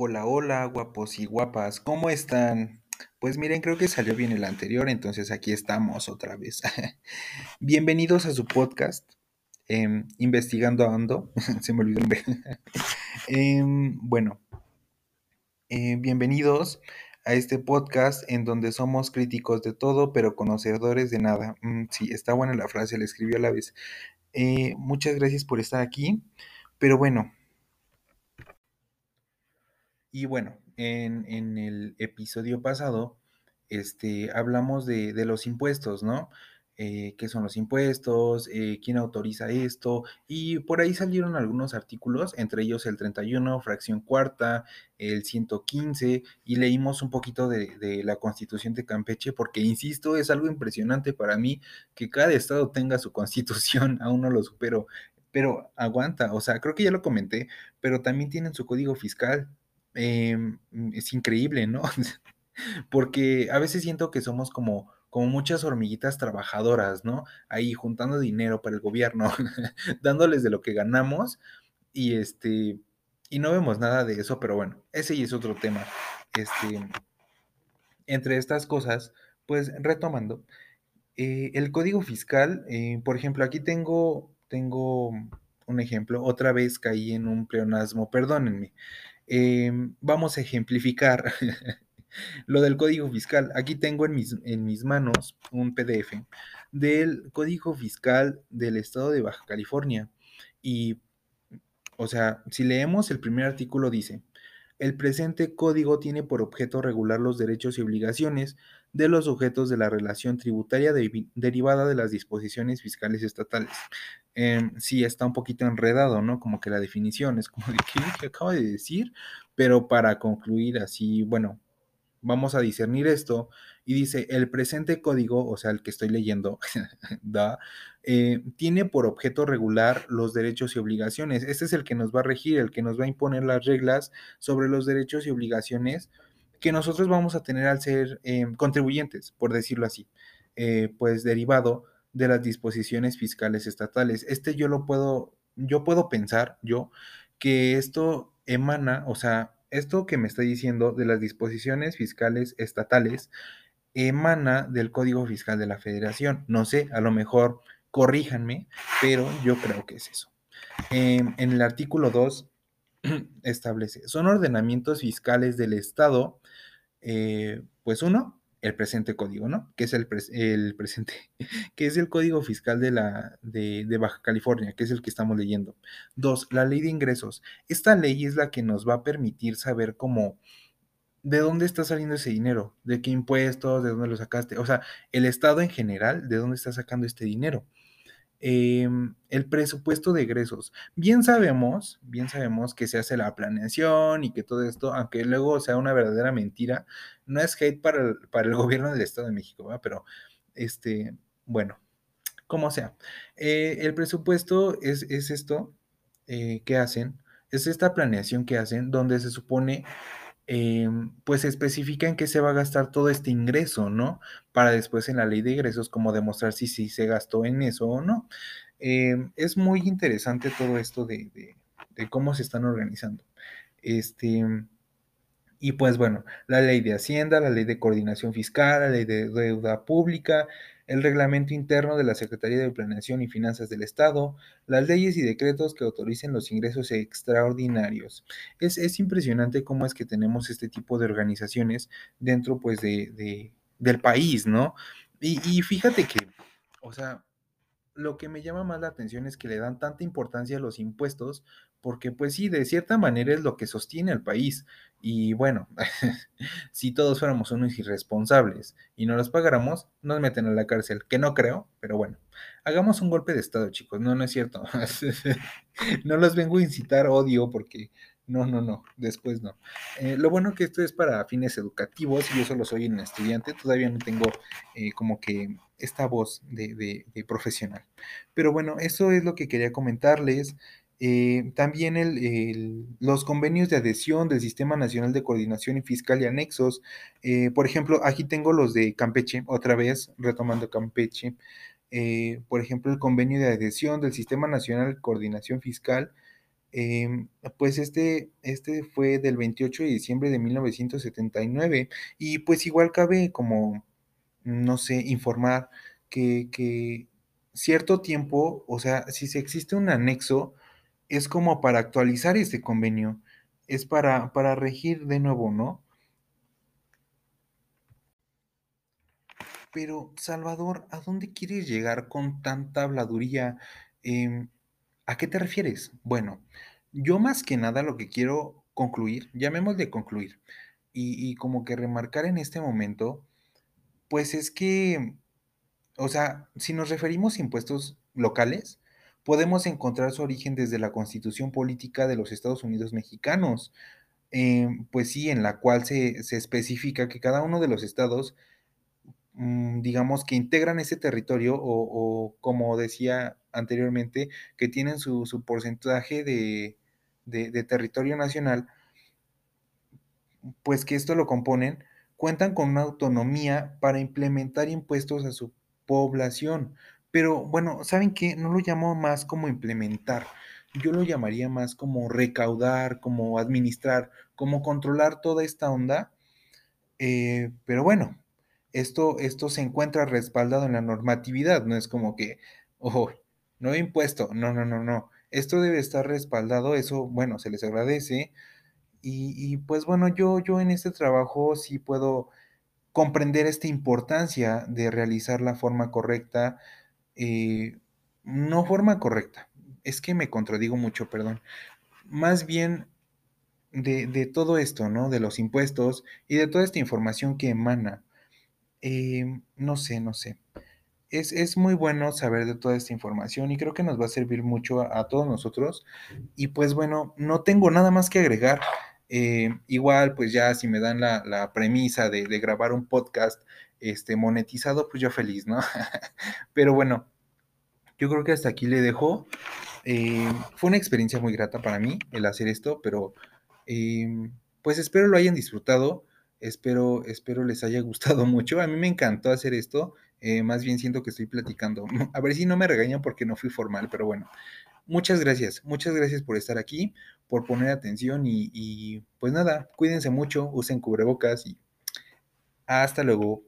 Hola, hola, guapos y guapas, ¿cómo están? Pues miren, creo que salió bien el anterior, entonces aquí estamos otra vez. Bienvenidos a su podcast, em, Investigando a Ando, se me olvidó. Em, bueno, eh, bienvenidos a este podcast en donde somos críticos de todo, pero conocedores de nada. Mm, sí, está buena la frase, la escribió a la vez. Eh, muchas gracias por estar aquí, pero bueno. Y bueno, en, en el episodio pasado, este, hablamos de, de los impuestos, ¿no? Eh, qué son los impuestos, eh, quién autoriza esto, y por ahí salieron algunos artículos, entre ellos el 31, fracción cuarta, el 115, y leímos un poquito de, de, la constitución de Campeche, porque, insisto, es algo impresionante para mí que cada estado tenga su constitución, aún no lo supero, pero aguanta, o sea, creo que ya lo comenté, pero también tienen su código fiscal, eh, es increíble, ¿no? Porque a veces siento que somos como, como muchas hormiguitas trabajadoras, ¿no? Ahí juntando dinero para el gobierno, dándoles de lo que ganamos y este y no vemos nada de eso, pero bueno, ese ya es otro tema. Este, entre estas cosas, pues retomando, eh, el código fiscal, eh, por ejemplo, aquí tengo, tengo un ejemplo, otra vez caí en un pleonasmo, perdónenme. Eh, vamos a ejemplificar lo del código fiscal. Aquí tengo en mis, en mis manos un PDF del código fiscal del estado de Baja California. Y, o sea, si leemos el primer artículo dice, el presente código tiene por objeto regular los derechos y obligaciones de los sujetos de la relación tributaria de, derivada de las disposiciones fiscales estatales. Eh, sí, está un poquito enredado, ¿no? Como que la definición es como de qué, qué acabo de decir, pero para concluir así, bueno, vamos a discernir esto y dice, el presente código, o sea, el que estoy leyendo, da, eh, tiene por objeto regular los derechos y obligaciones. Este es el que nos va a regir, el que nos va a imponer las reglas sobre los derechos y obligaciones que nosotros vamos a tener al ser eh, contribuyentes, por decirlo así, eh, pues derivado de las disposiciones fiscales estatales. Este yo lo puedo, yo puedo pensar, yo, que esto emana, o sea, esto que me está diciendo de las disposiciones fiscales estatales emana del Código Fiscal de la Federación. No sé, a lo mejor corríjanme, pero yo creo que es eso. Eh, en el artículo 2 establece, son ordenamientos fiscales del Estado, eh, pues uno, el presente código, ¿no? Que es el, pres el, presente, que es el código fiscal de, la, de, de, Baja California, que es el que estamos leyendo. Dos, la ley de ingresos. Esta ley es la que nos va a permitir saber cómo, de dónde está saliendo ese dinero, de qué impuestos, de dónde lo sacaste, o sea, el Estado en general, de dónde está sacando este dinero. Eh, el presupuesto de egresos. Bien sabemos, bien sabemos que se hace la planeación y que todo esto, aunque luego sea una verdadera mentira, no es hate para el, para el gobierno del Estado de México, ¿verdad? pero este, bueno, como sea. Eh, el presupuesto es, es esto eh, que hacen, es esta planeación que hacen donde se supone eh, pues especifica en qué se va a gastar todo este ingreso, ¿no? Para después en la ley de ingresos como demostrar si, si se gastó en eso o no. Eh, es muy interesante todo esto de, de, cómo se están organizando. Este, y pues bueno, la ley de Hacienda, la ley de coordinación fiscal, la ley de deuda pública, el reglamento interno de la Secretaría de Planeación y Finanzas del Estado, las leyes y decretos que autoricen los ingresos extraordinarios. Es, es impresionante cómo es que tenemos este tipo de organizaciones dentro pues de, de del país, ¿no? Y, y fíjate que, o sea, lo que me llama más la atención es que le dan tanta importancia a los impuestos, porque pues sí, de cierta manera es lo que sostiene al país. Y bueno, si todos fuéramos unos irresponsables y no los pagáramos, nos meten a la cárcel, que no creo, pero bueno, hagamos un golpe de Estado, chicos. No, no es cierto. no los vengo a incitar odio porque no, no, no, después no. Eh, lo bueno que esto es para fines educativos y yo solo soy un estudiante, todavía no tengo eh, como que esta voz de, de, de, profesional. Pero bueno, eso es lo que quería comentarles. Eh, también los convenios de adhesión del Sistema Nacional de Coordinación y Fiscal y anexos. Eh, por ejemplo, aquí tengo los de Campeche, otra vez retomando Campeche. Eh, por ejemplo, el convenio de adhesión del Sistema Nacional de Coordinación Fiscal pues este, este fue del 28 de diciembre de 1979 y pues igual cabe como, no sé, informar que, que cierto tiempo, o sea, si se existe un anexo, es como para actualizar este convenio, es para, para regir de nuevo, ¿no? Pero, Salvador, ¿a dónde quieres llegar con tanta habladuría? Em, ¿a qué te refieres? Bueno, yo más que nada lo que quiero concluir, llamémosle concluir, y, y como que remarcar en este momento, pues es que, o sea, si nos referimos a impuestos locales, podemos encontrar su origen desde la Constitución Política de los Estados Unidos Mexicanos, em, pues sí, en la cual se, se especifica que cada uno de los estados mm, digamos, que integran ese territorio o, como decía anteriormente, que tienen su, su porcentaje de, de, de, territorio nacional, pues que esto lo componen, cuentan con una autonomía para implementar impuestos a su población. Pero bueno, ¿saben qué? No lo llamo más como implementar, yo lo llamaría más como recaudar, como administrar, como controlar toda esta onda. Eh, pero bueno, esto, esto se encuentra respaldado en la normatividad, no es como que, ojo, no he impuesto, no, no, no, no. Esto debe estar respaldado, eso, bueno, se les agradece. Y, y, pues bueno, yo, yo en este trabajo sí puedo comprender esta importancia de realizar la forma correcta, eh, no forma correcta, es que me contradigo mucho, perdón. Más bien de, todo esto, ¿no? De los impuestos y de toda esta información que emana. Eh, no sé, no sé. Es, es, muy bueno saber de toda esta información y creo que nos va a servir mucho a todos nosotros. Y pues bueno, no tengo nada más que agregar. Eh, igual, pues ya si me dan la, la premisa de, de, grabar un podcast este, monetizado, pues yo feliz, ¿no? Pero bueno, yo creo que hasta aquí le dejo. Eh, fue una experiencia muy grata para mí el hacer esto, pero eh, pues espero lo hayan disfrutado. Espero, espero les haya gustado mucho. A mí me encantó hacer esto. Eh, más bien siento que estoy platicando. A ver si no me regañan porque no fui formal, pero bueno. Muchas gracias, muchas gracias por estar aquí, por poner atención y, pues nada, cuídense mucho, usen cubrebocas y hasta luego.